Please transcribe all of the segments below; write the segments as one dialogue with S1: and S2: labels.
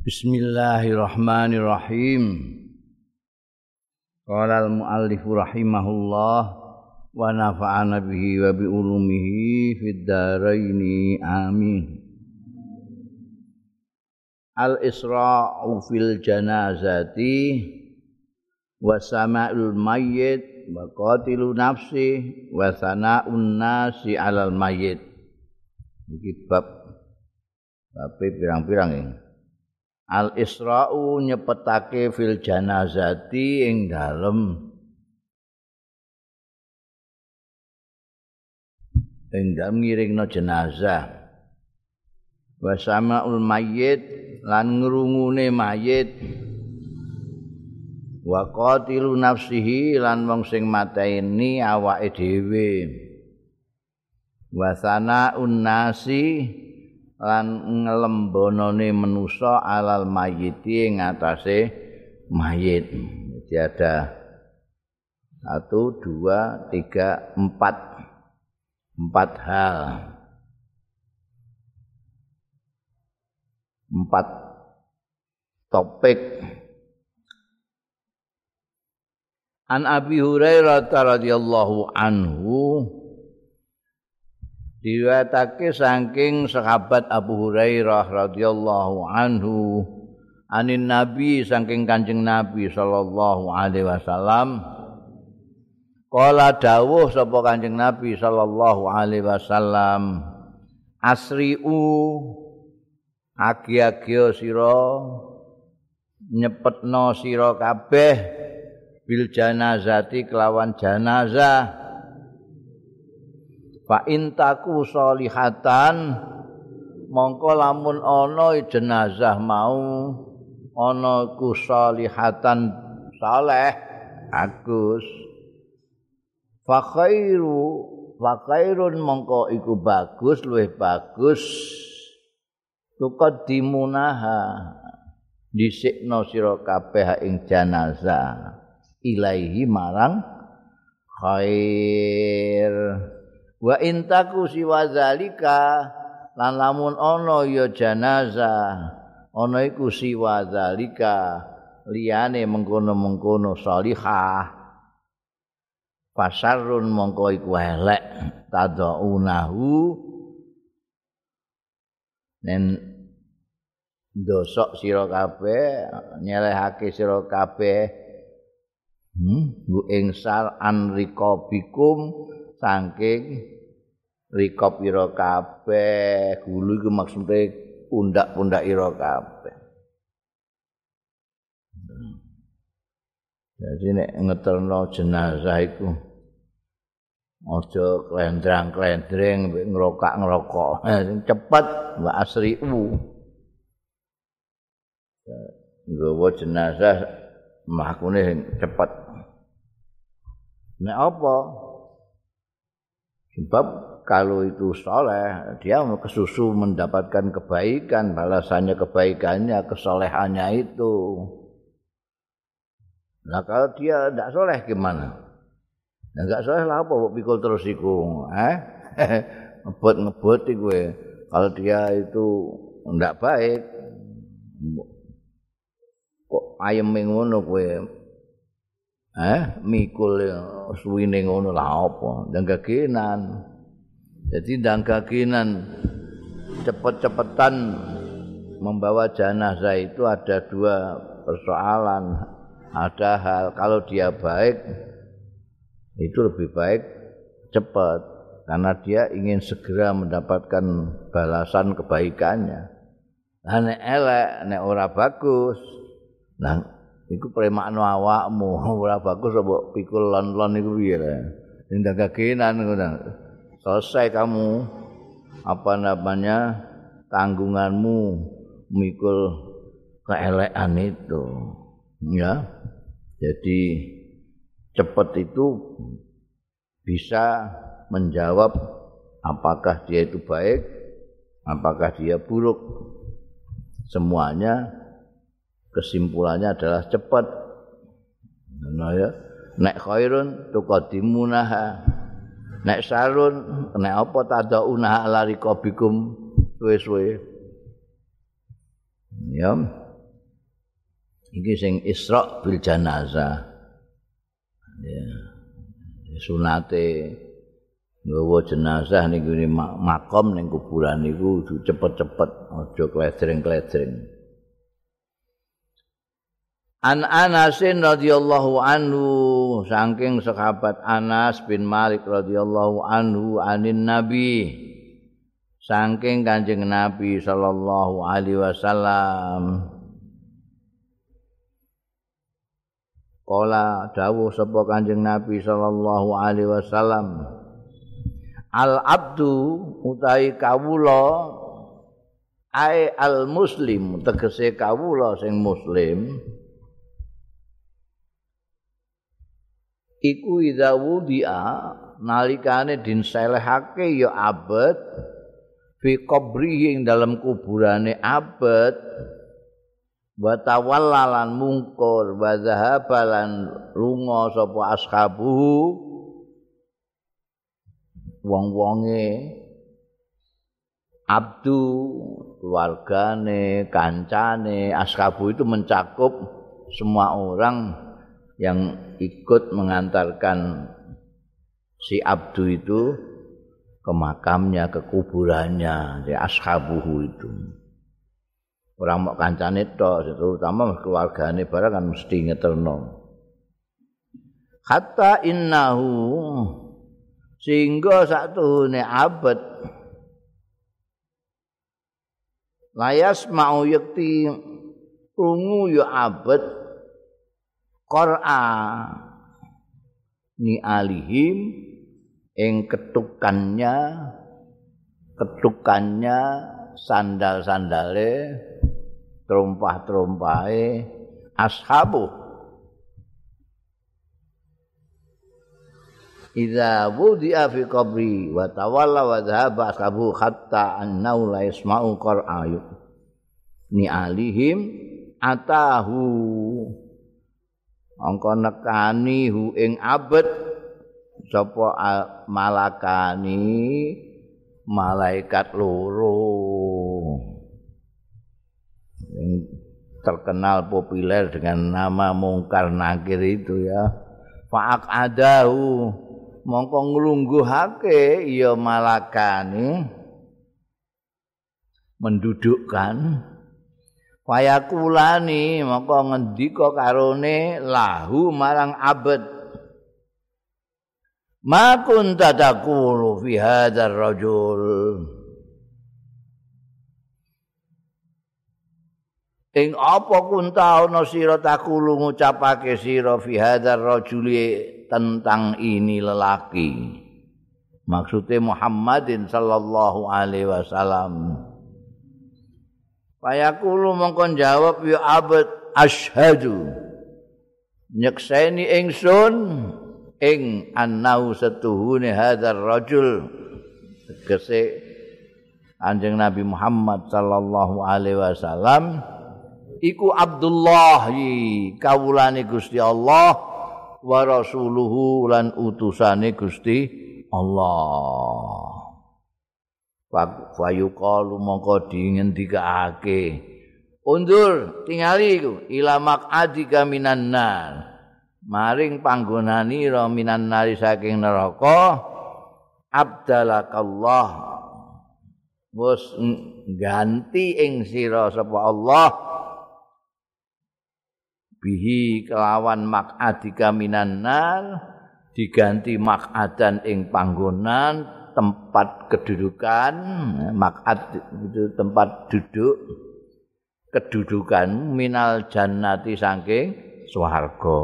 S1: Bismillahirrahmanirrahim. Qala al-muallif rahimahullah wa nafa'ana bihi wa bi ulumihi fid amin. Al-isra'u fil janazati wa sama'ul mayyit wa qatilu nafsi wa sana'un nasi 'alal mayyit. Iki bab bab pirang-pirang ini. Al Isra'u nyepetake fil janazati ing dalem ing dalem ngiringno jenazah. Wa sama'ul mayyit lan ngrungune mayit. Wa qatilu nafsihi lan wong sing mateni awake dhewe. Wa sana'un nasi lan ngelembonone manusa alal mayiti ing atase mayit. Jadi ada satu, dua, tiga, empat, empat hal, empat topik. An Abi Hurairah radhiyallahu anhu Diriwayatake saking sahabat Abu Hurairah radhiyallahu anhu anin Nabi saking Kanjeng Nabi sallallahu alaihi wasallam. Kala dawuh sapa Kanjeng Nabi sallallahu alaihi wasallam asriu agi-agi sira nyepetno sira kabeh bil janazati kelawan janazah fa intaku solihatan mongko lamun ana jenazah mau ana ku solihatan saleh agus fa khairu fa khairun mongko iku bagus luwih bagus. Tuqaddimunaha dhisikno sira kabeh ing jenazah. Ilaihi marang khair wa intaku siwa zalika lan lamun ana ya janazah ana iku siwa zalika liyane mengkono-mengkono salihah. Pasarun mongko iku elek tadaunahu nen dosok sira kabeh nyelehake sira kabeh. Hmm bu ingsal an rikobikum saking rikop ira kabeh gulu iku maksude pundak-pundak ira kabeh. Jadi nek ngeterno jenazah iku aja klendrang-klendreng ngerokak-ngerokok cepet mbak asri u. Nggawa jenazah mlakune cepet. Nek apa Sebab kalau itu soleh, dia kesusu mendapatkan kebaikan, balasannya kebaikannya, kesolehannya itu. Nah kalau dia tidak soleh gimana? Nah, enggak soleh lah apa pikul terus iku, eh? ngebut ngebut gue. Kalau dia itu tidak baik, kok ayam ngono gue eh mikul suwine ngono lah apa? Ndang gagenan jadi ndang cepet-cepetan membawa jenazah itu ada dua persoalan. Ada hal kalau dia baik itu lebih baik cepat. Karena dia ingin segera mendapatkan balasan kebaikannya. Nah nek elek nek ora bagus nah iku premakno awakmu. Ora bagus apa pikul lon-lon iku piye lho ndak kagenan ngono selesai kamu. Apa namanya? Tanggunganmu mikul keelekan itu. Ya. Jadi cepat itu bisa menjawab apakah dia itu baik apakah dia buruk. Semuanya kesimpulannya adalah cepat. Nah ya, nek khairun tuqaddimunaha. Nek sarun, nek apa tadauna ala riqabikum suwe-suwe. Ya. iki sing Isra bil janazah ya sunate nggawa jenazah ngene makom ning kuburan niku cepet-cepet aja kledreng-kledreng An Anasin radhiyallahu anhu saking sahabat Anas bin Malik radhiyallahu anhu anin Nabi. Saking Kanjeng Nabi sallallahu alaihi wasallam. Kala dawuh sapa Kanjeng Nabi sallallahu alaihi wasallam Al abdu utahi kawula ai al muslim. Tegese kawula sing muslim iku idza wudi'a nalikane dinselehake ya abet fi qabri ing dalam kuburane abet. Wa tawallalan mungkur wa zahabalan lunga sapa ashabu wong-wonge abdu keluargane kancane ashabu itu mencakup semua orang yang ikut mengantarkan si abdu itu ke makamnya, ke kuburannya, di ashabuhu itu. Orang mau kancane to, terutama keluargane barang kan mesti ngeterno. Hatta innahu sehingga satu ne abad layas mau yakti ungu ya abad qara ni alihim ing ketukannya ketukannya sandal-sandale trompah-trompahe ashabu. Iza wudi'a fi qabri wa tawalla wa dhahaba ashabu hatta annau la yasma'u qara'ayu ni alihim atahu angka nekani hu ing abet sapa malakani malaikat loro. Yang terkenal populer dengan nama mungkar nakir itu ya. Faak adahu. Mongko nglungguhake ya malakani. Mendudukkan Fayakulani maka ngendika karone lahu marang abad Ma kunta taqulu fi hadzal rajul. Ing apa kunta ana sira takulu ngucapake sira fi hadzal rajuli tentang ini lelaki? Maksudnya Muhammadin sallallahu alaihi wasallam Fayaqulu mongkon jawab ya abad asyhadu nyekseni ingsun ing annau setuhune hadzal rajul tegese Anjing Nabi Muhammad sallallahu alaihi wasallam iku Abdullah kawulane Gusti Allah wa rasuluhu lan utusane Gusti Allah. Fayu kalu mongko dingendikake. Undur tingali iku ila maq'adika minan nar. Maring panggonani ra minan nari saking neraka. Abdalakallah. Wes ganti ing sira sapa Allah. Bihi kelawan maq'adika minan nar diganti maq'adan ing panggonan tempat kedudukan makat itu tempat duduk kedudukan minal jannati saking swarga.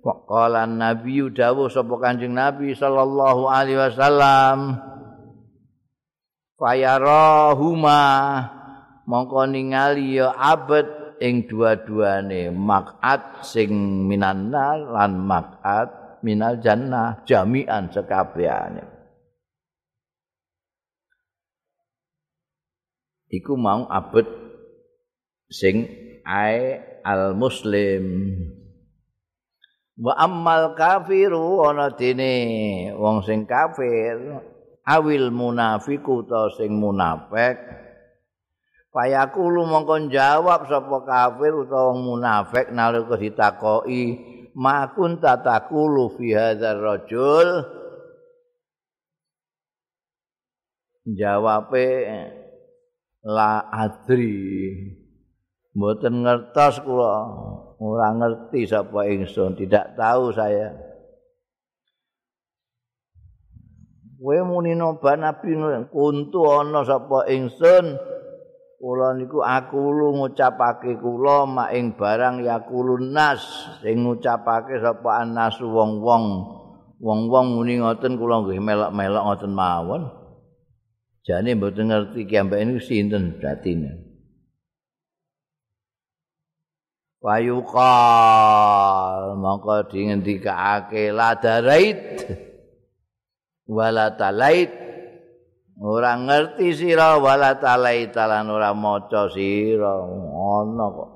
S1: Qala Nabi dawuh sapa Kanjeng Nabi sallallahu alaihi wasallam Fayarahuma mongko ningali ya abet ing dua-duane makat sing minanna lan makat minal jannah jami'an sekabehane. Iku mau abet sing ae al muslim. Wa ammal kafiru ana dene wong sing kafir awil munafiku ta sing munafik Fayaqulu mongko jawab sapa kafir utawa munafik nalika ditakoki makun tatakulu fi hadzal rajul. Jawabe la adri. Mboten ngertos kula. Ora ngerti sapa ingsun. Tidak tahu saya. Kowe muni nabi kuntu ana sapa ingsun kula niku aku lu ngucapake kula maing barang yakulun nas sing ngucapake sapa anas wong-wong. Wong-wong muni ngoten kula nggih melok-melok ngoten mawon. Jane mboten ngerti ki ambek niku sinten datine Wayuqal mongko di ngendikake ladarait wala talait ora ngerti sira wala talai talan ora maca sira. Ana kok.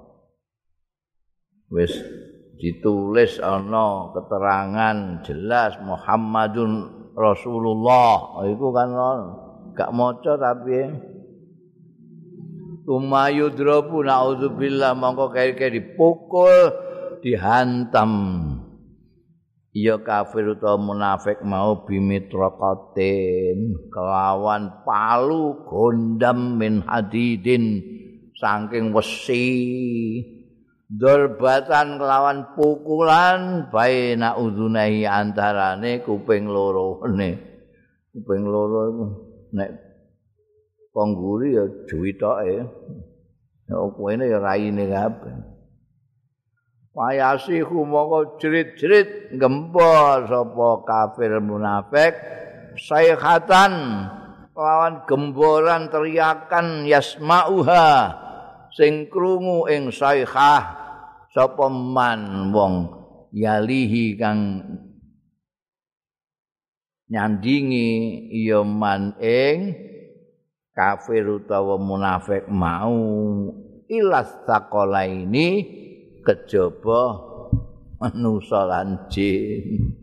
S1: Wis ditulis ana keterangan jelas Muhammadun Rasulullah. Iku kan gak maca tapi. Tumayudrabu na'udzubillah mongko kaya-kaya dipukul dihantam ya kafir utawa munafik mau bimitraqatin kelawan palu gondam min hadidin saking wesi. Dorbatan kelawan pukulan baina udunai antarane kuping loro ne kuping loro iku nek kongguri ya juwitoke ya kuwi ya raine kabeh Wayasihu mongko jerit-jerit gempor sapa kafir munafik sayhatan lawan gemboran teriakan yasmauha sing krungu ing sayhah sapa man wong yalihi kang nyandingi ya man ing kafir utawa munafik mau ilas ini kejaba manusa lan jin.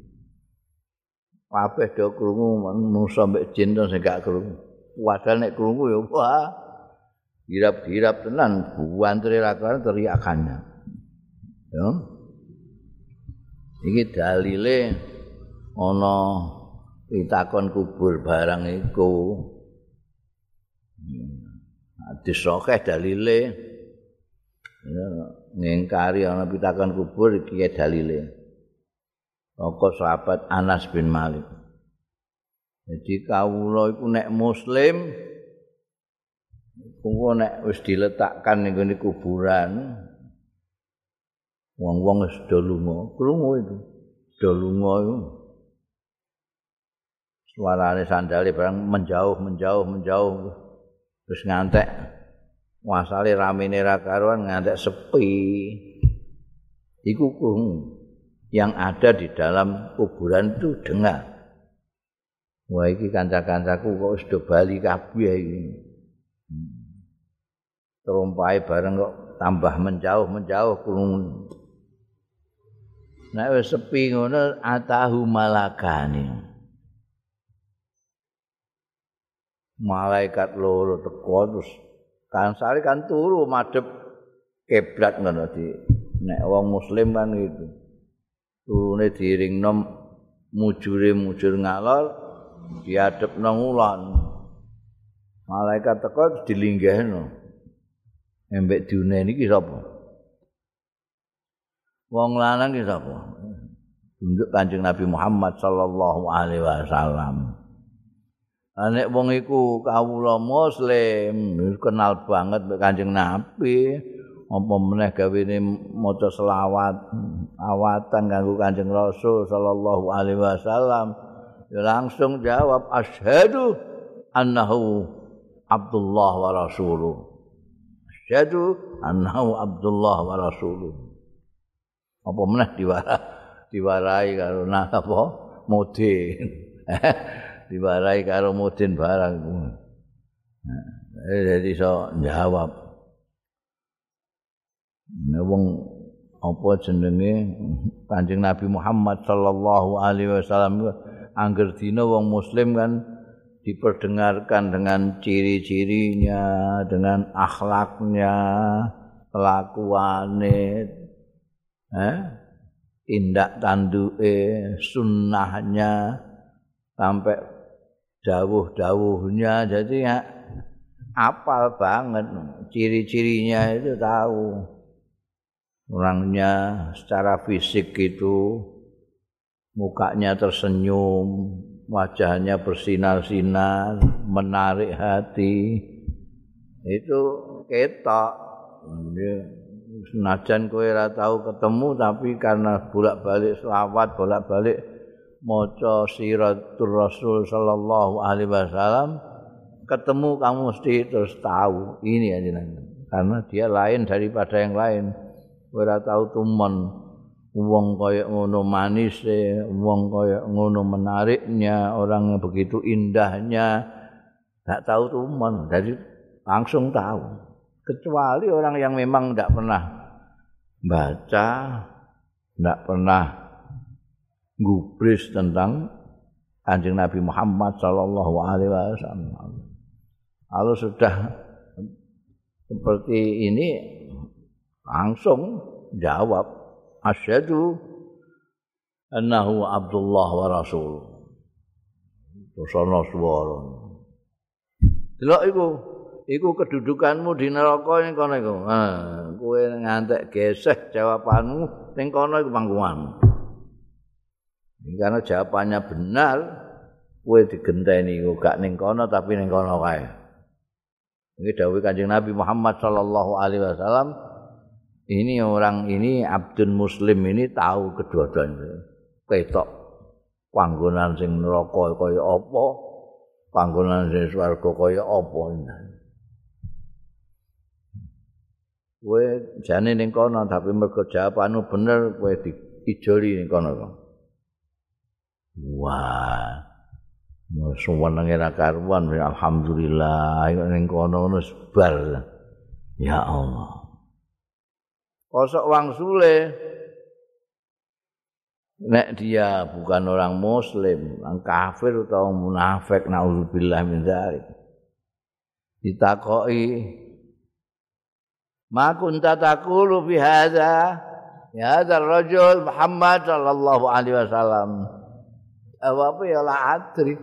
S1: Kabeh do krungu manusa mbek jin to sing gak krungu. Padahal nek krungu ya wah. Girap-girap tenan buantre rakan teriakannya. Ya. Iki dalile ana pitakon kubur barang iku. Hadis sokeh dalile. Ya, ngingkari ana pitakan kubur iki dalile. Saka sahabat Anas bin Malik. Jadi kawula iku nek muslim kuwi nek wis diletakkan ning ngene kuburan wong-wong wis do lunga, krungu itu. Do lunga iku. Suarane sandale barang menjauh, menjauh, menjauh terus ngantek wasale ramene ra karuan ngantek sepi. Iku yang ada di dalam kuburan itu dengar. Wah iki kanca-kancaku kok wis do bali kabeh iki. Terumpai bareng kok tambah menjauh menjauh kurung. Nek wis sepi ngono atahu malakani malaikat loro teko terus kan sari kan turu madhep kiblat ngono di. Nek wong muslim kan gitu. Turune diringno mujure mujur ngalor diadep nang ulan malaikat teko dilinggahno embek diune niki sapa? Wong lanang iki sapa? Tunjuk kanjeng Nabi Muhammad sallallahu alaihi wasallam nek wong iku kawula muslim kenal banget mek Kanjeng Nabi. Apa meneh gawene maca selawat awatan kanggo Kanjeng Rasul sallallahu alaihi wasallam. Langsung jawab asyhadu annahu Abdullah wa rasuluh. Asyhadu annahu Abdullah wa rasuluh. Apa meneh diwarai diwarai karo napa? Mudin diwarai karo mudin barang. Eh jadi so jawab. Nek wong apa jenenge Kanjeng Nabi Muhammad sallallahu alaihi wasallam angger dina wong muslim kan diperdengarkan dengan ciri-cirinya, dengan akhlaknya, kelakuannya, eh? tindak tanduke, sunnahnya, sampai dawuh-dawuhnya, jadi ya, apal banget, ciri-cirinya itu tahu. Orangnya secara fisik itu mukanya tersenyum, wajahnya bersinar-sinar, menarik hati. Itu ketok. Senajan kowe ora tahu ketemu tapi karena bolak-balik selawat, bolak-balik maca siratul Rasul sallallahu alaihi wasallam, ketemu kamu mesti terus tahu ini aja karena dia lain daripada yang lain. Ora tahu tumen wong kaya ngono manis wong kaya ngono menariknya orang begitu indahnya. Tak tahu tumen jadi langsung tahu. Kecuali orang yang memang tidak pernah baca tidak pernah gubris tentang Kanjeng Nabi Muhammad sallallahu alaihi wasallam. Kalau sudah seperti ini langsung jawab asyhadu annahu Abdullah wa Rasul. Terus ana swara. Delok iku, iku kedudukanmu di neraka ning kono iku. Ha, kowe ngantek geseh jawabanmu ning kono iku pangkuan. Karena jawabannya benar, kowe digenteni iku gak ning kono tapi ning kono kae. Ini dawuh Kanjeng Nabi Muhammad sallallahu alaihi wasallam, ini orang ini abdun muslim ini tahu kedua-duanya ketok panggonan sing neraka kaya apa panggonan sing swarga kaya apa kowe jane ning kono tapi mergo jawabanmu bener kowe diijoli ning kono wah. Suwenenge ra karuan alhamdulillah. Ning kono ngono sebar ya Allah. Kosok wang nek dia bukan orang muslim orang kafir atau munafik naudzubillah min dzalik. Ditakoki ma kunta taqulu fi hadza? Ya hadza rajul Muhammad sallallahu alaihi wasallam apa ya la adri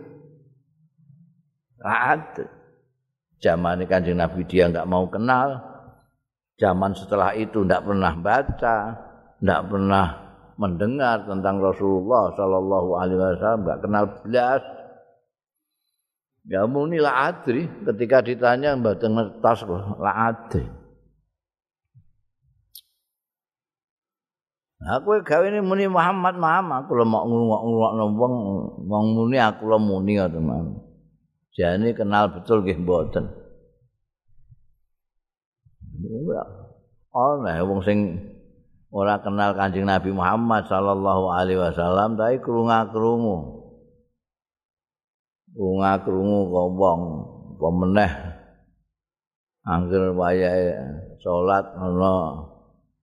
S1: la adri zaman kanjeng Nabi dia enggak mau kenal zaman setelah itu tidak pernah baca, tidak pernah mendengar tentang Rasulullah Shallallahu Alaihi Wasallam, nggak kenal belas. Ya muni la adri ketika ditanya mbak dengar tas la adri. Aku gawe ini muni Muhammad Muhammad aku lo mau nguruk nguruk nombong mau muni aku lo muni ya teman. Jadi kenal betul gih boten. Ana wong sing ora kenal Kanjeng Nabi Muhammad sallallahu alaihi wasallam tapi krungu-krungu. Krungu-krungu kok wong pemeneh angger wayahe salat ana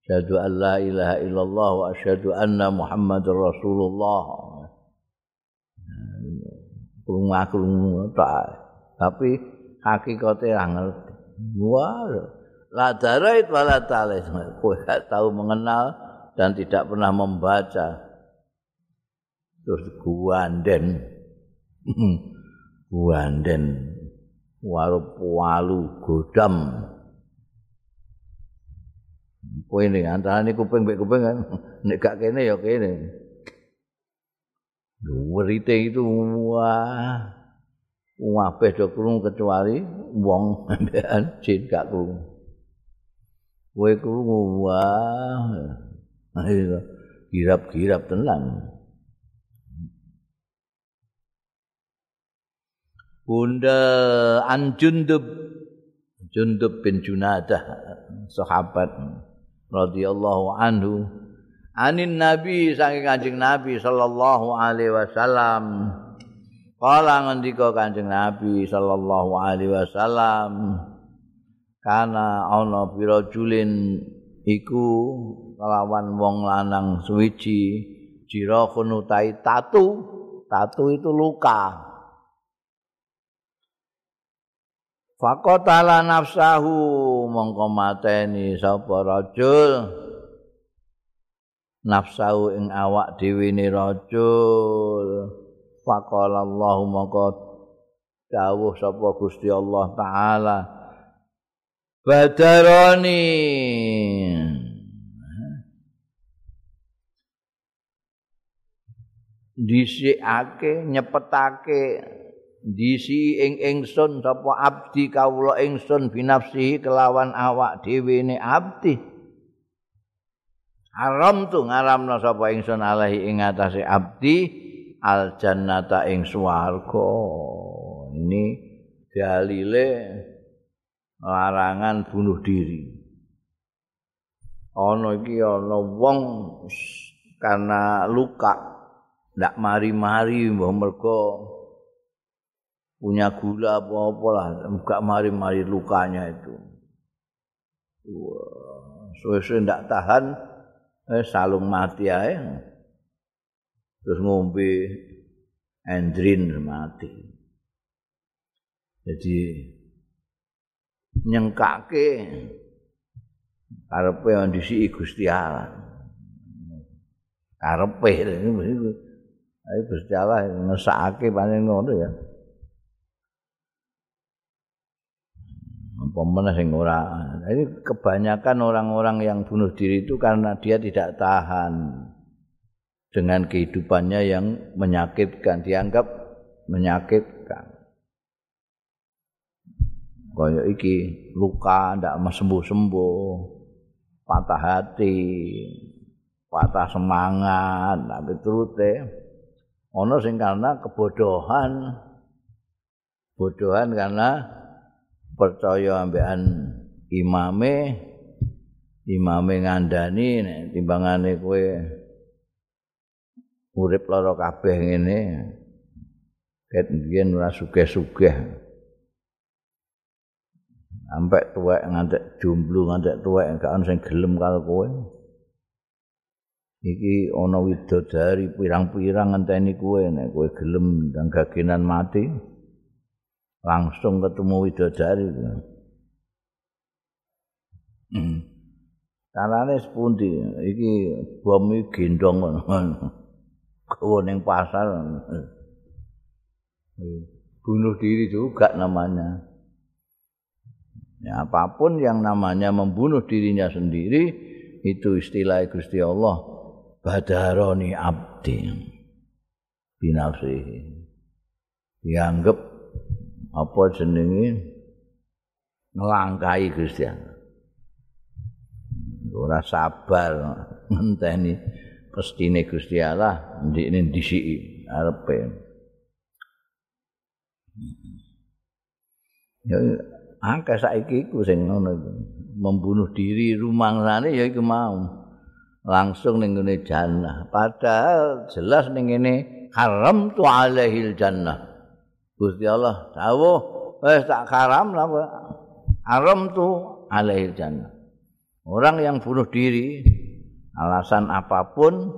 S1: Asyhadu an la ilaha illallah wa asyhadu anna Muhammadur Rasulullah. Krungu-krungu Tapi hakikate ngerti. Wah, la darait wala talis. Kowe gak tahu mengenal dan tidak pernah membaca. Terus guanden. Guanden. Warup walu godam ini antara ini kuping mbek kuping kan. Nek gak kene ya kene. Werite itu wah. Wah do krungu kecuali wong jin gak krungu. Kowe krungu wah. Ayo girap-girap tenan. Bunda An Jundub Jundub bin Junadah sahabat radhiyallahu anhu. Anin nabi saking kanjeng nabi sallallahu alaihi wasallam. Kala ngendika kanjeng nabi sallallahu alaihi wasallam kana ana pira julin iku kelawan wong lanang suwiji jira kunutai tatu. Tatu itu luka Fakotala nafsahu mongko mateni sapa rajul. Nafsahu ing awak dhewe ne rajul. Faqala Allah mongko dawuh sapa Gusti Allah taala. Badarani. Dhisikake nyepetake disi ing ingsun sapa abdi kawula ingsun binafsi kelawan awak dhewe ne abdi. Haram tu ngaramna sapa ingsun alaihi ing atase abdi al jannata ing swarga. Ini dalile larangan bunuh diri. Ana iki ana wong karena luka ndak mari-mari mbah mergo punya gula apa-apa lah enggak mari-mari lukanya itu. Suwe-suwe ndak tahan eh salung mati ae. Terus ngombe endrin mati. Jadi nyengkake karepe yang disi Gusti Allah. Karepe. Ayo Gusti Allah ngesake pancen ngono ya. Pemenang sing ora. Ini kebanyakan orang-orang yang bunuh diri itu karena dia tidak tahan dengan kehidupannya yang menyakitkan, dianggap menyakitkan. Kaya iki luka ndak sembuh-sembuh, patah hati, patah semangat, tapi terute ana sing karena kebodohan. Bodohan karena percaya ambekan imame imame ngandani nek timbangane kowe urip lara kabeh ngene ket biyen ora sugih-sugih. Sampai tuwek ngantek jomblo ngantek tuwek gak ana sing gelem karo kowe. Iki ana widodari pirang-pirang ngenteni kowe nek kowe gelem ndang gagenan mati langsung ketemu widodari. Hmm. Carane sepundi? Iki bom iki gendong ngono. Gowo ning pasar. Bunuh diri juga namanya. Ya, apapun yang namanya membunuh dirinya sendiri itu istilah Gusti Allah badaroni abdi binafsihi dianggap apa jenenge nglangkai Allah. Ora sabar ngenteni pestine Gusti Allah ndikne disiki arepe. Ya angka saiki iku sing ngono. Membunuh diri rumangsane ya iku mau. Langsung ning ngene jannah. Padahal jelas ning ngene haram tu alaihil jannah. Gusti Allah. Dawuh wis tak haram lah haram tu alaihil jannah. Orang yang bunuh diri alasan apapun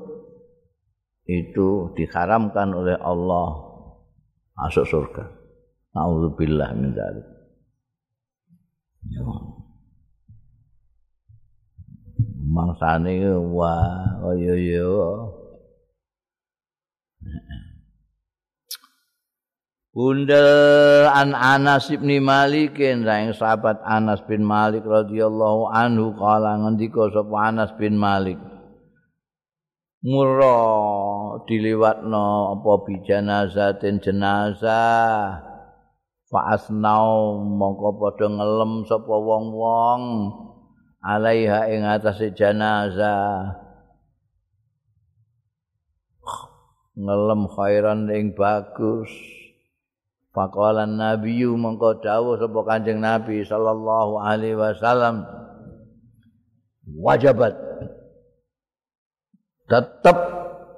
S1: itu diharamkan oleh Allah masuk surga. Alhamdulillah min dzalik. Mangsane wah oh yo yo Bundel an Anas bin Malik yang sahabat Anas bin Malik radhiyallahu anhu kala ngendika sapa Anas bin Malik. Murra diliwatno apa bi janazatin jenazah. Fa asnau mongko padha ngelem sapa wong-wong alaiha ing atase jenazah. Ngelem khairan ing bagus Faqala nabiyyu mengko dawuh sapa Kanjeng Nabi sallallahu alaihi wasallam wajibat tetap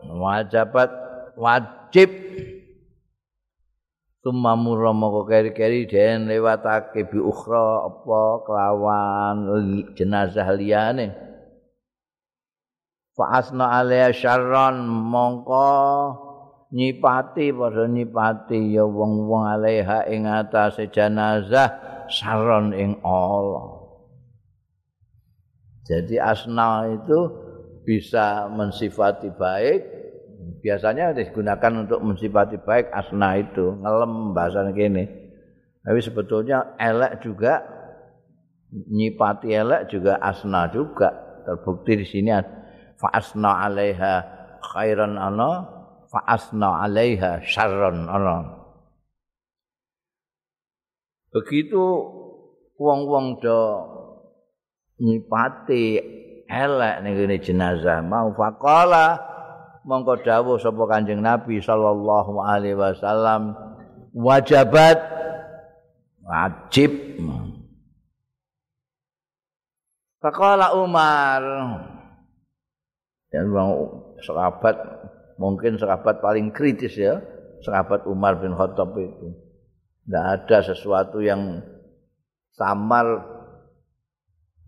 S1: wajibat wajib Tumma murra moko keri-keri den lewatake bi ukhra apa kelawan jenazah liyane. Fa asna alaiha syarran mongko nyipati padha nyipati ya wong-wong alaiha ing atase jenazah saron ing Allah. Jadi asna itu bisa mensifati baik, biasanya digunakan untuk mensifati baik asna itu, ngelem bahasa kene. Tapi sebetulnya elek juga nyipati elek juga asna juga. Terbukti di sini fa asna alaiha khairan ana fa asna alaiha syarran ana. begitu wong-wong do nyipati elek ning jenazah mau faqala mongko dawuh sapa Kanjeng Nabi sallallahu alaihi wasallam wajabat wajib faqala Umar dan wong sahabat mungkin sahabat paling kritis ya sahabat Umar bin Khattab itu Tidak ada sesuatu yang samar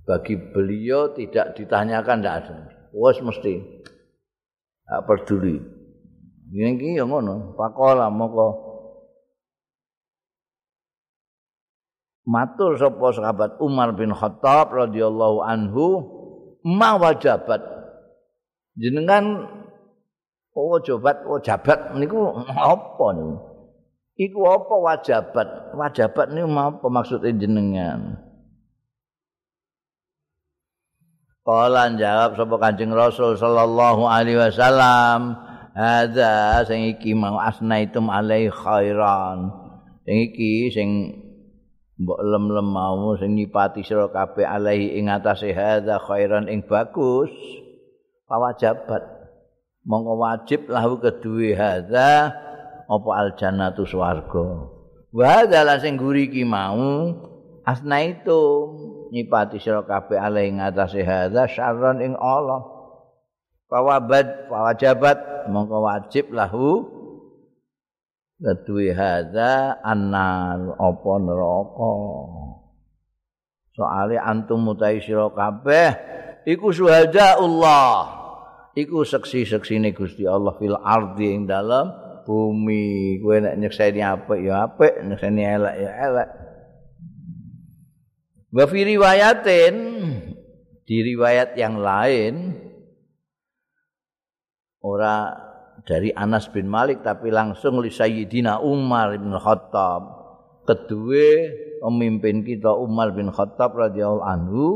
S1: bagi beliau tidak ditanyakan tidak ada. Wes mesti tak peduli. Ini ki yang ngono. Pakola moko matur sapa sahabat Umar bin Khattab radhiyallahu anhu ma wajabat jenengan oh jabat oh jabat niku apa niku Iku apa wajabat? Wajabat ini apa maksudnya jenengan? Kala jawab sapa Kanjeng Rasul sallallahu alaihi wasallam, "Hadza sing iki mau asnaitum alai khairan." Sing iki sing mbok lem-lem mau sing nyipati sira kabeh alaihi ing atase hadza khairan ing bagus. Pawajabat. Monggo wajib lahu kedue hadza apa al jannatu swarga? Wa dalah sing guri ki mau asna itu nyipati sira kabeh ale ing atase hadza syarron ing Allah. Fawabad fawajabat mongko wajib lahu kedue hadza annar apa neraka? Soale antum mutai sira kabeh iku suhada Allah iku seksi-seksine Gusti Allah fil ardi ing dalam bumi. Kowe nek nyekseni apik ya apik nyekseni elek ya elek. Wa fi riwayatin di riwayat yang lain ora dari Anas bin Malik tapi langsung li Sayyidina Umar bin Khattab. Kedua pemimpin kita Umar bin Khattab radhiyallahu anhu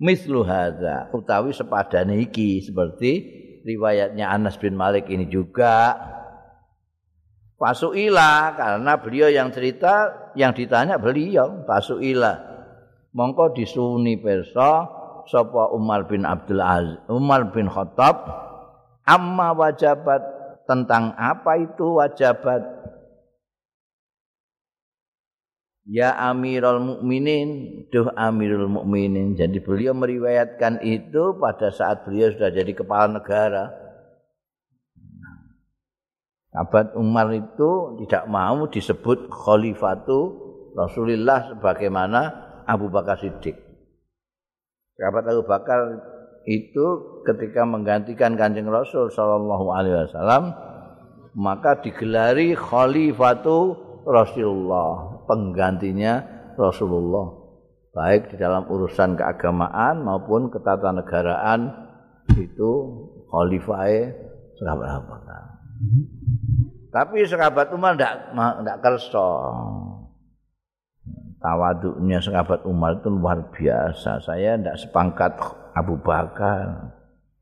S1: mislu hadza. Utawi sepadane iki. Seperti riwayatnya Anas bin Malik ini juga. Pasuila karena beliau yang cerita yang ditanya beliau Pasuila. Mongko disuni perso sapa Umar bin Abdul Aziz Umar bin Khattab. Amma wajabat tentang apa itu wajabat Ya Amirul Mukminin, duh Amirul Mukminin. Jadi beliau meriwayatkan itu pada saat beliau sudah jadi kepala negara. Abad Umar itu tidak mau disebut khalifatu Rasulullah sebagaimana Abu Bakar Siddiq. Sahabat Abu Bakar itu ketika menggantikan Kanjeng Rasul sallallahu alaihi wasallam maka digelari khalifatu Rasulullah, penggantinya Rasulullah. Baik di dalam urusan keagamaan maupun ketatanegaraan itu khalifah sahabat Bakar. Tapi sahabat Umar tidak tidak kerso. Tawaduknya sahabat Umar itu luar biasa. Saya tidak sepangkat Abu Bakar.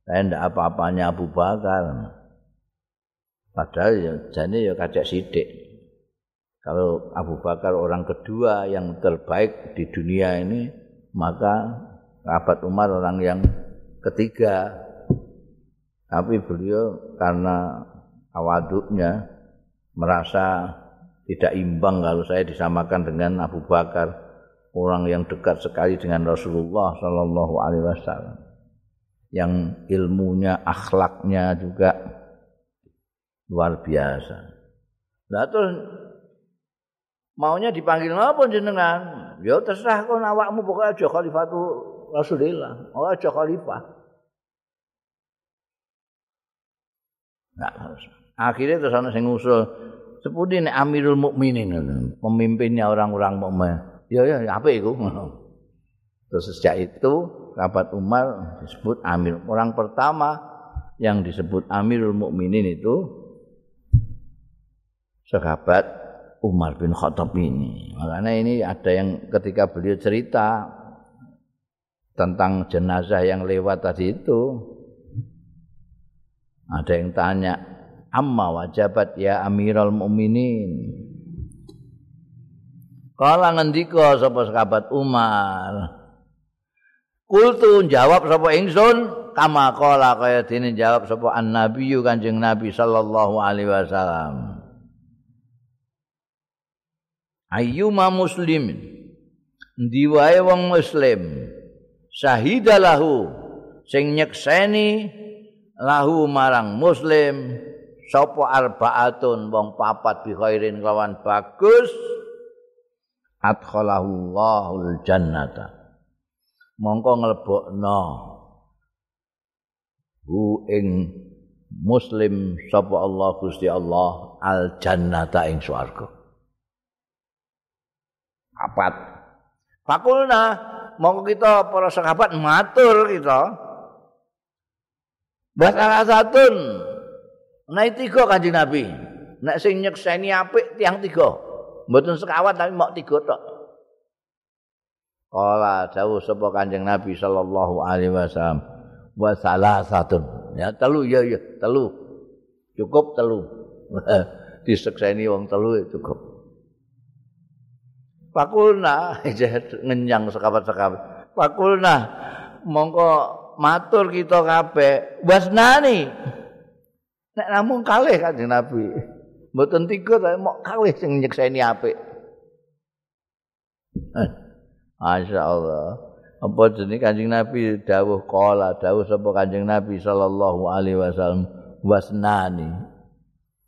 S1: Saya tidak apa-apanya Abu Bakar. Padahal ya jadi ya kacak sidik. Kalau Abu Bakar orang kedua yang terbaik di dunia ini, maka sahabat Umar orang yang ketiga. Tapi beliau karena awaduknya merasa tidak imbang kalau saya disamakan dengan Abu Bakar orang yang dekat sekali dengan Rasulullah Shallallahu Alaihi Wasallam yang ilmunya akhlaknya juga luar biasa. Nah terus maunya dipanggil apa jenengan? Ya terserah kon awakmu pokoknya aja khalifatu Rasulullah, oh aja khalifah. Nah. Akhirnya terus ana sing ngusul sepundi nek Amirul Mukminin pemimpinnya orang-orang mukmin. Ya ya apik iku. Terus sejak itu sahabat Umar disebut Amir. Orang pertama yang disebut Amirul Mukminin itu sahabat Umar bin Khattab ini. Makanya ini ada yang ketika beliau cerita tentang jenazah yang lewat tadi itu ada yang tanya amma wajabat ya Amirul Mukminin. Kala ngendika sapa sahabat Umar Kultu jawab sapa ingsun kama kala kaya dene jawab sapa an-nabi Kanjeng Nabi sallallahu alaihi wasallam. Ayyuma muslimin ndi wae wong muslim? Syahidalahu sing nyekseni lahu marang muslim. Sapa arbaatun? Wong papat bi khairin lawan bagus. Adkhalahu Allahul jannata. Mongko nglebokno hu ing muslim sapa Allah Gusti Allah al jannata ing swarga apat fakulna mongko kita para sahabat matur kita Buat salah satu naik tiga kanjeng Nabi. Nek sing nyekseni apik tiang tiga. Mboten sekawan tapi mau tiga tok. Kala jauh sapa Kanjeng Nabi sallallahu alaihi wasallam wa salasatun. Ya telu ya ya telu. Cukup telu. Disekseni wong telu cukup. Pakulna ngenyang sekabat-sekabat. Pakulna mongko matur kita kabeh wasnani. Nek namung kalih Kanjeng Nabi. Mboten tiga tapi mok kalih sing nyekseni apik. Eh. Masya Allah. Apa jenis kanjeng Nabi dawuh kola, dawuh sapa kanjeng Nabi sallallahu alaihi wasallam wasnani.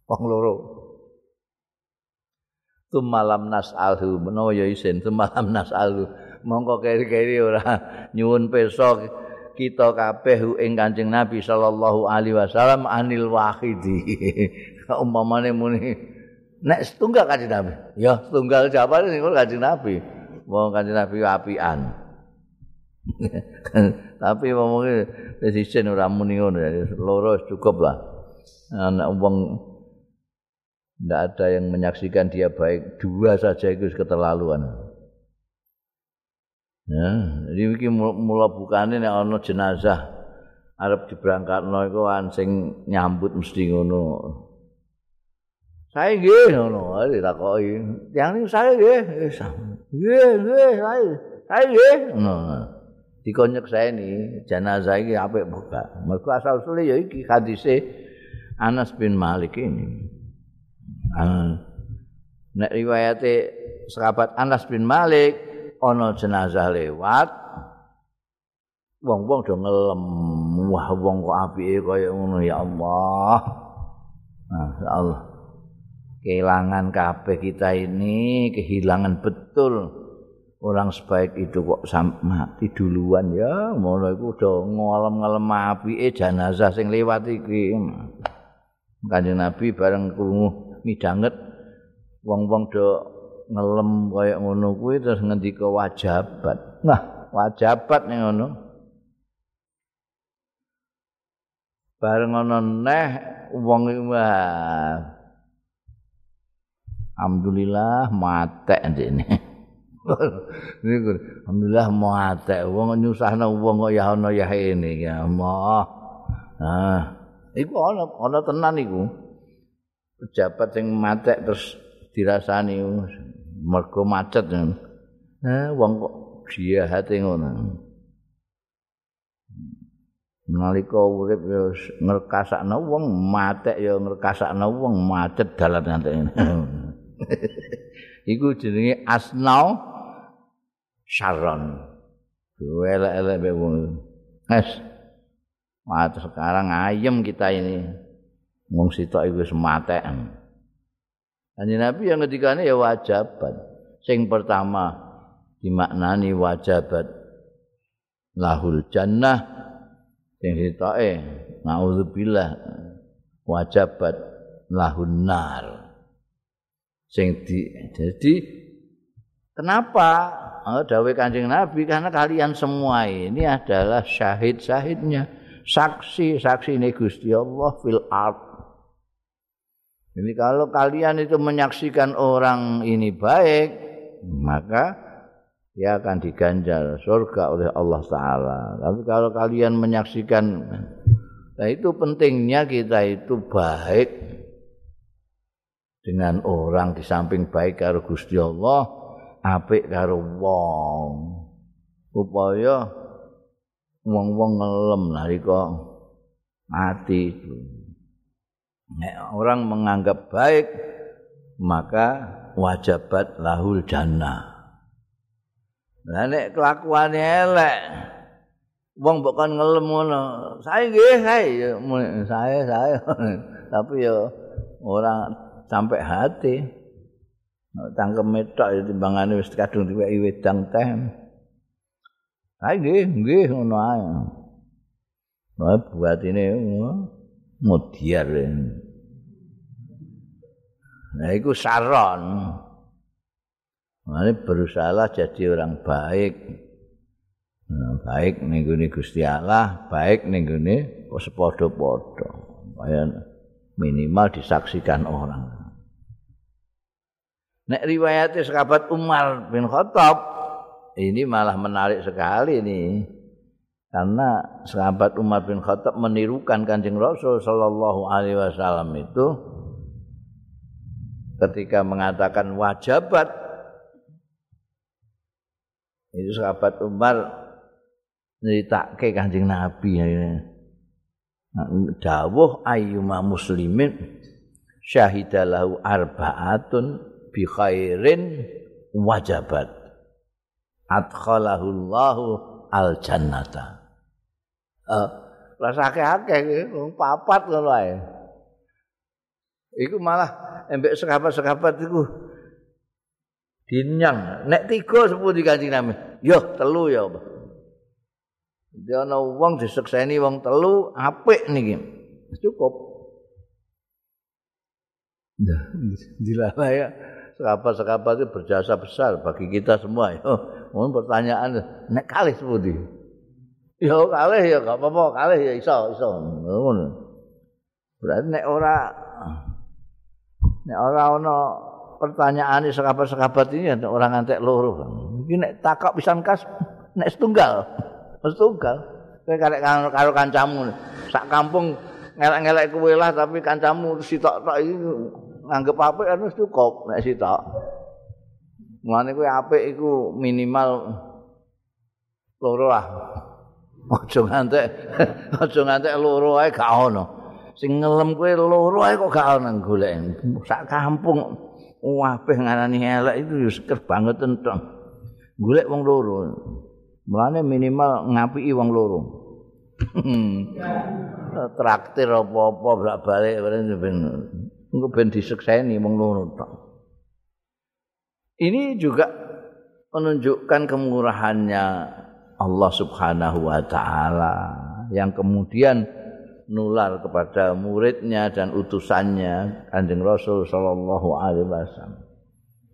S1: Wong loro. Tumalam nas'alhu menawa ya isin tumalam nas'alhu. Mongko keri-keri ora nyuwun peso kita kabeh ing Kanjeng Nabi sallallahu alaihi wasallam anil wahidi. Umpamane muni nek setunggal Kanjeng Nabi. Ya, setunggal jawabane sing Kanjeng Nabi. wong kanjeng Nabi apian. Tapi ngomongnya wis isin ora muni ngono loro cukup lah. Anak wong ndak ada yang menyaksikan dia baik dua saja itu keterlaluan. Ya, jadi iki mula bukane nek ana jenazah arep diberangkatno iku sing nyambut mesti ngono. Saya nggih ngono ditakoki. Yang niku saya nggih. Nggih, nggih, saya. Saya nggih. Ngono. Dikonyek saya ini jenazah iki apik buka. Mergo asal usule ya iki hadise Anas bin Malik ini. Nek riwayate sahabat Anas bin Malik ana jenazah lewat wong-wong do ngelem wah wong kok apike kaya ngono ya Allah. Nah, Allah. kehilangan kabeh kita ini kehilangan betul orang sebaik itu kok mati duluan ya ngono iku udah ngalem-ngalem apike jenazah sing lewat iki Kanjeng Nabi bareng krungu midanget wong-wong do ngelem kaya ngono kuwi terus ngendika wajabat. Nah wajabat ning ngono. Bareng ngono neh wong wah. Alhamdulillah mate ndekne. Niku alhamdulillah mate wong nyusahno wong kok ya ana ya ini. Ya Allah. Nah, iku ana ana tenan iku. Pejabat sing mate terus dirasani mergo macet. Nah, wong kok jihate ngono. nalika urip ya ngrekasakno wong matek ya ngrekasakno wong macet dalan ngene iku jenenge asnau syarron elek-elek wong es Mata sekarang ayem kita ini wong sitok iku wis matek. Kanjeng Nabi yang ketikane ya wajabat. Sing pertama dimaknani wajabat. Lahul jannah. Sing sitoke naudzubillah wajabat. Lahun nar. Sing di jadi Kenapa? Oh, Dawe Kanjeng Nabi karena kalian semua ini adalah syahid-syahidnya, saksi-saksi ini Gusti Allah fil art. Ini kalau kalian itu menyaksikan orang ini baik, maka dia akan diganjar surga oleh Allah Taala. Tapi kalau kalian menyaksikan, nah itu pentingnya kita itu baik dengan orang di samping baik karo Gusti Allah apik karo wong upaya wong-wong ngelem nalika mati nek orang menganggap baik maka wajabat lahul jannah. Lah nek kelakuane elek wong mbok kon ngelem ngono saya nggih saya saya saya tapi ya orang sampai hati. Tangkem metok timbangane wis kadung diweki wedang teh. Ae nggih, nggih ngono ae. Wah, buat ini mudiar. Nah, itu saron. Ini berusaha jadi orang baik. Nah, baik nih Gusti Allah, baik nih gini sepodo-podo. minimal disaksikan orang. Nek riwayatnya sahabat Umar bin Khattab ini malah menarik sekali ini. Karena sahabat Umar bin Khattab menirukan Kanjeng Rasul sallallahu alaihi wasallam itu ketika mengatakan wajabat. Itu sahabat Umar nyeritake Kanjeng Nabi ini. Dawuh ayyuma muslimin syahidalahu arba'atun bi khairin wajabat. Adkhalahullahu al jannata uh, rasake akeh papat ngono ae iku malah embek sekapat-sekapat iku dinyang nek tiga sepuh di kanjeng nami yo telu ya dia ana wong disekseni wong telu apik niki cukup Nah, dilalah ya. sahabat-sahabat itu berjasa besar bagi kita semua. Yo, mohon pertanyaan, nek kalih sepundi? Yo kalih ya gak apa-apa, kalih ya iso, iso. Ngono. Berarti nek ora nek ora ana pertanyaan sahabat-sahabat ini ada orang ngantek loro. Iki nek takok pisan kas nek setunggal. Setunggal. Kowe karek karo kancamu sak kampung ngelak-ngelak kowe lah tapi kancamu sitok-tok iki nganggep apik kan wis cukup nek sitok. Mulane kuwi apik iku minimal loro lah. Aja ngantek aja ngantek loro ae gak ono. Sing ngelem kuwi loro ae kok gak ono golek. Sak kampung wabeh ngarani elek itu wis ker banget entong. Golek wong loro. Mulane minimal ngapiki wong loro. Traktir apa-apa bolak-balik ben engko ben disekseni wong loro tok. Ini juga menunjukkan kemurahannya Allah Subhanahu wa taala yang kemudian nular kepada muridnya dan utusannya Kanjeng Rasul sallallahu alaihi wasallam.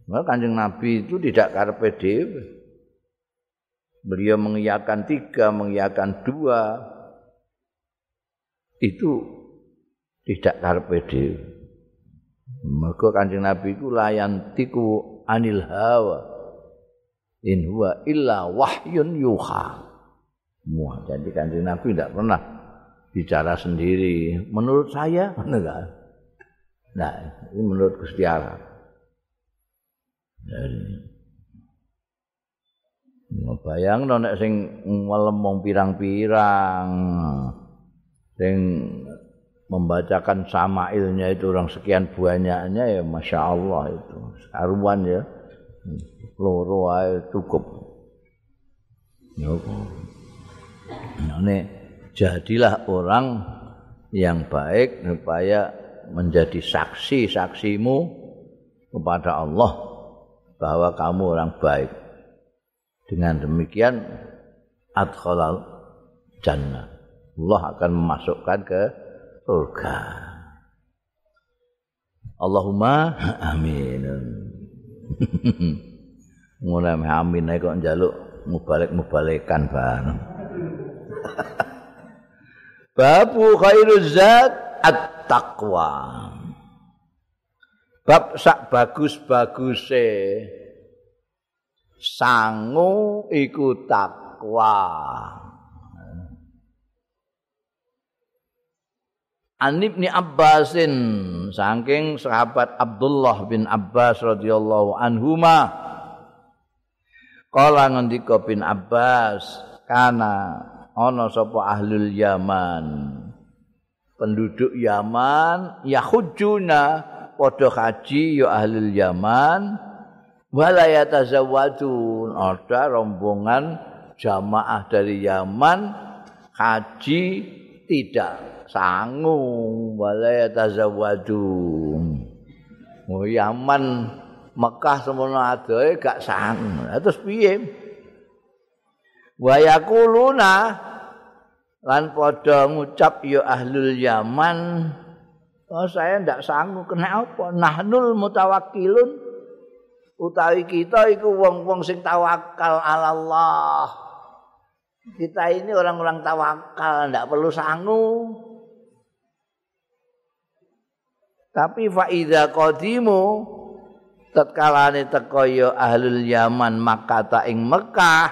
S1: Maka Kanjeng Nabi itu tidak karpe dewe. Beliau mengiyakan tiga, mengiyakan dua. Itu tidak karpe dewe. Maka Kanjeng Nabi iku layantiku anil hawa. In huwa illa wahyun yuha. Wah, jadi Kanjeng Nabi tidak pernah bicara sendiri. Menurut saya, enggak. Nah, ini menurut Gusti Allah. Jadi Bayang nek sing ngelemong pirang-pirang sing membacakan samailnya itu orang sekian banyaknya ya masya Allah itu saruan ya loro cukup ini jadilah orang yang baik supaya menjadi saksi saksimu kepada Allah bahwa kamu orang baik dengan demikian adkhalal jannah Allah akan memasukkan ke surga. Allahumma amin. Ngono amin kok njaluk mubalik-mubalikan bareng. Babu khairuz zat at-taqwa. Bab sak bagus-baguse sangu iku takwa. An Ibni Abbasin saking sahabat Abdullah bin Abbas radhiyallahu anhuma. Kala ngendika bin Abbas kana ana sapa ahlul Yaman? Penduduk Yaman yahujuna padha haji ya ahlul Yaman wala yatazawwadun. Ada rombongan jamaah dari Yaman haji tidak. Sangu wala tazawwaju. Oh Yaman Mekah semono adoe gak sangu. Terus piye? Wa yaquluna lan padha ngucap ya ahlul Yaman. Oh saya ndak sangu kena apa? Nahnul mutawakkilun. Utawi kita iku wong-wong sing tawakal ala Allah kita ini orang-orang tawakal ndak perlu sangu Tapi faida qadimu tatkalane teko ya ahlul Yaman Makkah ing Mekah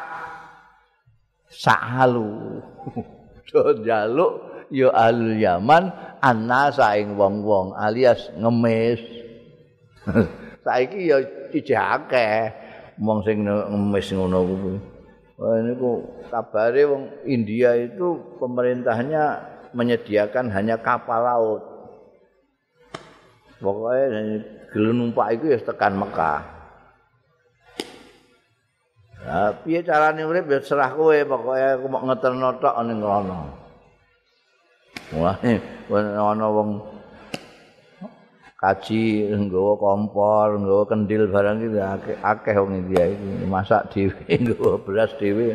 S1: sahalu do njaluk ya ahlul Yaman annasa ing wong-wong alias ngemis. Saiki ya ijeh akeh wong sing ngemis ngono kuwi Wah niku kabare wong India itu pemerintahnya menyediakan hanya kapal laut Pokoknya gelu numpak itu ya tekan Mekah. Nah, piye carane urip ya serah kowe pokoknya aku mau ngeterno tok ning ngono. Wah, ana wong kaji nggawa kompor, nggawa kendil barang iki akeh akeh wong India iki masak dhewe, nggawa beras dhewe.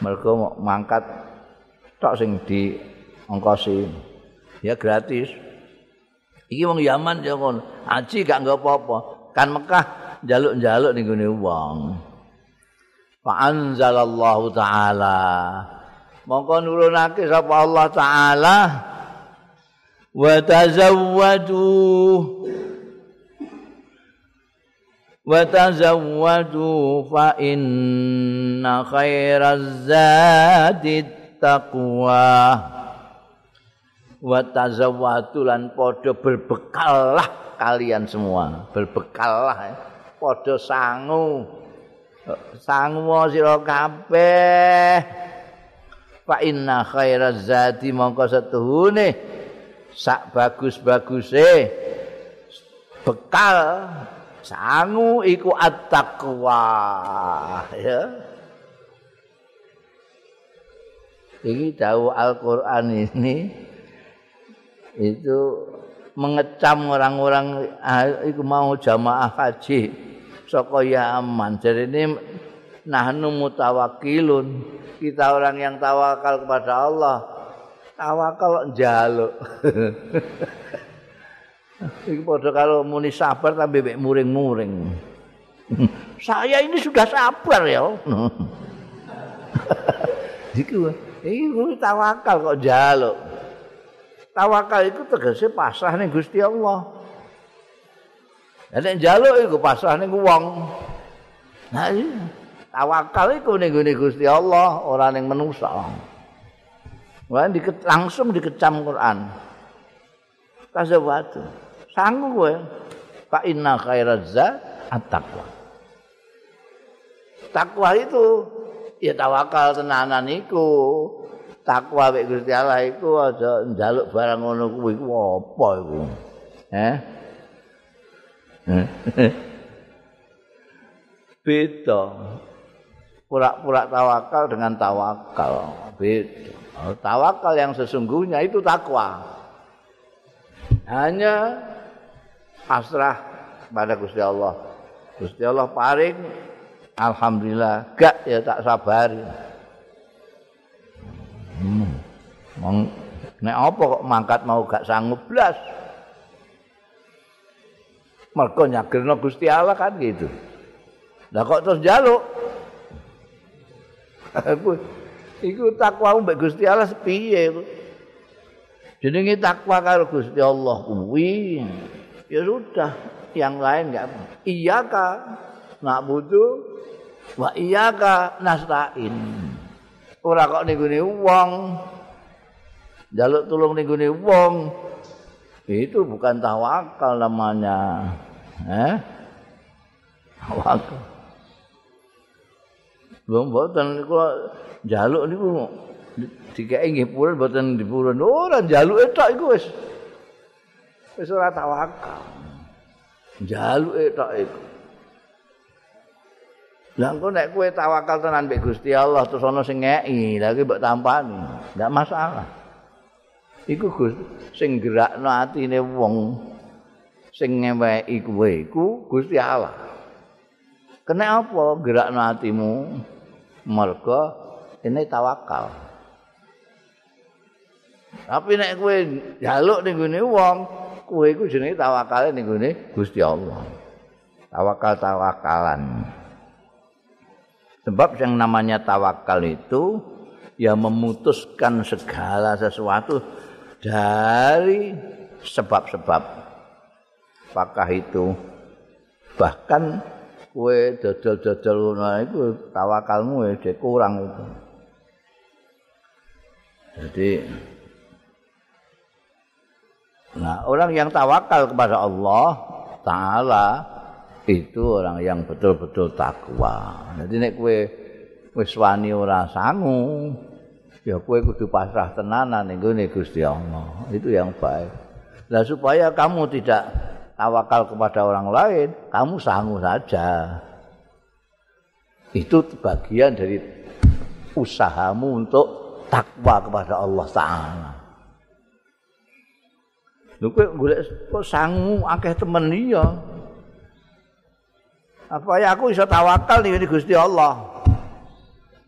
S1: Mergo mangkat tok sing di ongkosi. Ya gratis. Iki wong Yaman ya ngono. Haji gak nggo apa-apa. Kan Mekah njaluk-njaluk ning gone wong. Fa anzalallahu taala. Mongko nurunake sapa Allah taala wa tazawwadu wa tazawwadu fa inna khairaz zadi taqwa wa tazawwatu lan padha berbekallah kalian semua. Berbekallah ya. padha sangu. Sangu sira kabeh. Fa inna khairaz zati mongko setuhune sak bagus-baguse bekal sangu iku at-taqwa ya Ini tahu Al-Quran ini itu mengecam orang-orang ah, itu mau jamaah haji saka Yaman. Ini nahnu mutawakilun. Kita orang yang tawakal kepada Allah. Tawakal njaluk. Iku padha kalau muni sabar tapi mek muring-muring. Saya ini sudah sabar ya. Iku iki tawakal kok njaluk. tawakal itu tegese pasrah ning Gusti Allah. Nek njaluk iku pasrah ning wong. Nah. Tawakal iku ning Gusti Allah, ora ning manusa. Wah diket, langsung dikecam Quran. Kasewatu. Sanggup kowe. Fa inna khairaz at-taqwa. Takwa itu ya tawakal tenanan iku. takwa wek Gusti Allah iku aja njaluk barang ngono kuwi ku apa iku eh beda pura-pura tawakal dengan tawakal beda tawakal yang sesungguhnya itu takwa hanya pasrah pada Gusti Allah Gusti Allah paring alhamdulillah gak ya tak sabari Hmm. Nek apa kok mangkat mau gak sanggup blas. Mergo nyagerno Gusti Allah kan gitu. Lah kok terus njaluk? iku takwa mbek Gusti Allah piye? Jenenge takwa karo Gusti Allah kuwi. Ya sudah, yang lain enggak apa. Iyaka nak wa iyaka nasta'in. Ora kok ning wong jaluk tulung ning wong. Itu bukan tawakal namanya. Eh? Tawakal. Wong boten niku njaluk niku dikeki nggih purun boten dipurun. Ora njaluke tok iku wis wis ora tawakal. Njaluke tok iku. Lah engko nek kowe tawakal tenan mbek Gusti Allah terus ana sing ngeki, lha iki mbok tampani. Enggak masalah. Iku Gus sing gerakno atine wong sing ngeweki kowe iku Gusti Allah. Kena apa gerakno atimu? Mergo ini tawakal. Tapi nek kowe njaluk ning gone wong, kowe iku jenenge tawakale ning gone Gusti Allah. Tawakal-tawakalan. Sebab yang namanya tawakal itu ya memutuskan segala sesuatu dari sebab-sebab. Apakah itu bahkan kowe dodol-dodol ngono iku tawakalmu wis kurang itu. Jadi Nah, orang yang tawakal kepada Allah taala itu orang yang betul-betul takwa. Jadi nek kowe wis wani ora sangu, ya kowe kudu pasrah tenanan ning Gusti Allah. Itu yang baik. Lah supaya kamu tidak tawakal kepada orang lain, kamu sanggup saja. Itu bagian dari usahamu untuk takwa kepada Allah Ta'ala. Lho kowe golek kok sangu akeh temen iya. Apa ya aku iso tawakal ning Gusti Allah.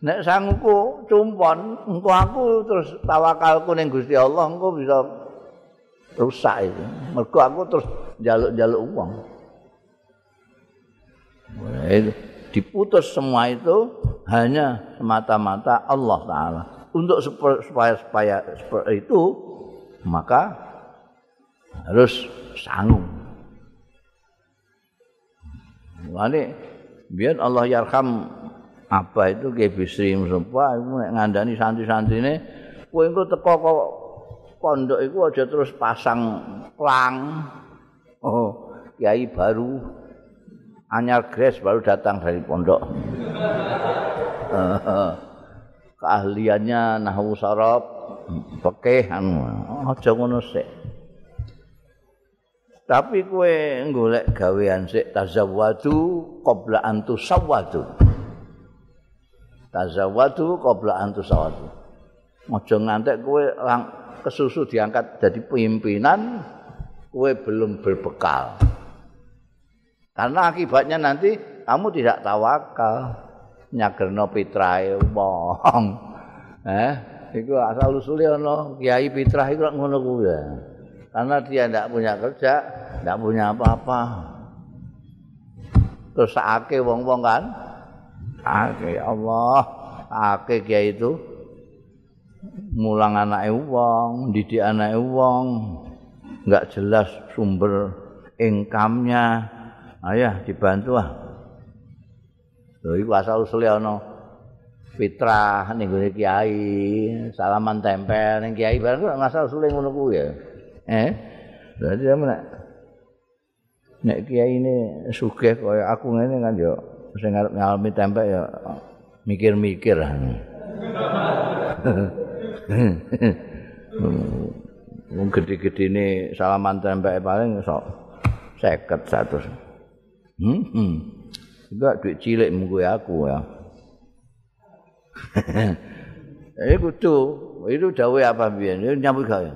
S1: Nek sanguku cumpon, engko aku terus tawakalku ning Gusti Allah, engko bisa rusak itu. Mergo aku terus jaluk-jaluk uang. Diputus semua itu hanya semata-mata Allah Ta'ala. Untuk supaya, supaya seperti itu, maka harus sanggup. Ini biar Allah yarham apa itu ke bisri musabah itu ngandani santri-santri ini kowe engko teko kok pondok iku aja terus pasang plang Oh, kiai baru anyar gres baru datang dari pondok. Keahliannya nahwu sarab, fikih anu. Aja ngono sik. Tapi kowe golek gawean sik tazawwadu qabla an tusawwadu. Tazawwadu qabla an tusawwadu. Aja ngantek kowe kesusu diangkat jadi pimpinan kowe belum berbekal. Karena akibatnya nanti kamu tidak tawakal nyagerno pitrae wong. Eh, iku asal usule ana kiai pitrah iku ngono ya. Karena dia tidak punya kerja, tidak punya apa-apa. Terus ake wong-wong kan? Ake Allah, ake kiai itu mulang anake wong, didik anake wong, enggak jelas sumber income-nya. Ayah dibantu ah. Lho iku asal usule ana fitrah ning gone kiai, salaman tempel ning kiai bareng kok asal usule ngono kuwi ya. Eh? Berarti sampe nek nek kiai ini sugih kaya aku ngene kan yo sing ngarep ngalami tempel ya mikir-mikir. Wong gede-gede salaman tempe paling sok seket satu. Hmm, hmm. Itu duit cilik munggu aku ya. Ini kudu, itu dawe apa itu nyambut gawe.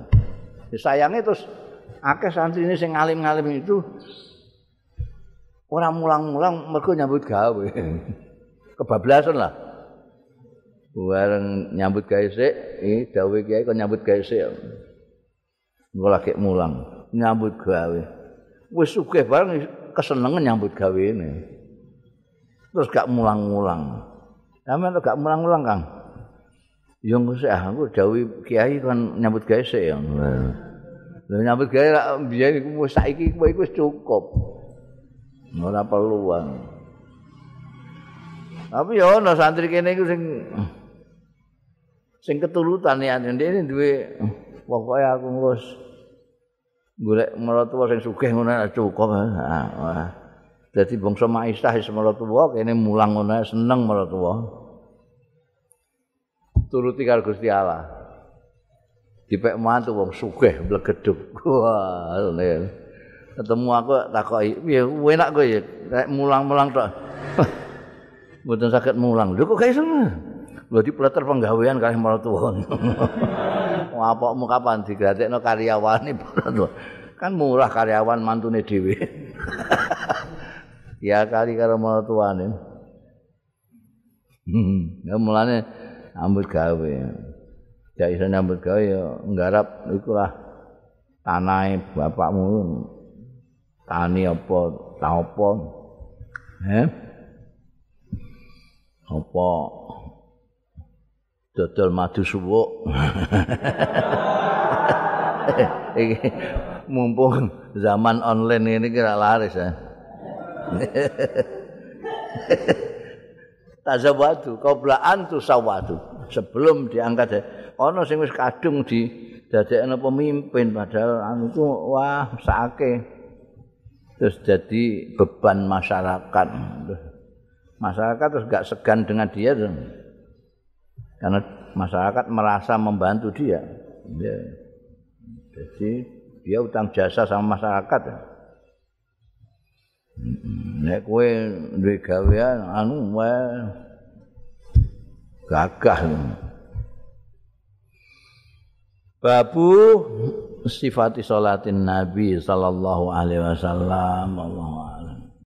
S1: Sayangnya terus, akeh santri ini yang ngalim-ngalim itu, orang mulang-mulang mereka nyambut gawe. Kebablasan lah. Bareng nyambut gawe sih, ini dawe kiai kok nyambut gawe sih. engko lagi mulang nyambut gawe wis sugih bareng kesenengan nyambut gawe ini terus gak mulang-mulang. Sampeyan gak mulang-mulang, Kang. Yo sik ah, aku dawuh kiai kan nyambut gawe sik ya. Lha nyambut gawe lak biyen iku wis saiki kowe iku cukup. Ora perlu Tapi ya ana santri kene iku sing sing keturutan ya dene duwe pokoke aku wis golek maratuwa sing sugih ngono cukup. Ah, Dadi bangsa Maisah wis maratuwa kene mulang ngono seneng maratuwa. turuti karo Gusti Allah. Dipek mantu wong sugih blegeduk. Wah, ketemu aku takoki, "Piye enak kowe ya mulang-mulang tok?" Mboten saged mulang. Lho kok iso? Di pleter penggawean kalih maratuwa. Wah, apakmu kapan digratekno karyawane maratuwa? Kan murah karyawan mantune dhewe. ya kali karo maratuwane. Hmm, ya mulane nyambut gawe. Ya iso nyambut gawe ya nggarap iku lah tanahe bapakmu. Tani apa, ta apa? Eh? Apa dodol madu suwuk. Mumpung zaman online ini kira laris ya. tazawadu qabla an tusawadu sebelum diangkat ana sing wis kadung di dadekno pemimpin padahal anu itu wah sakake terus jadi beban masyarakat masyarakat terus gak segan dengan dia tuh. Karena masyarakat merasa membantu dia. Ya. jadi dia utang jasa sama masyarakat. Ya. nek kowe duwe gawean anu wae gagah. Babu sifati salatin nabi sallallahu alaihi wasallam. Allahu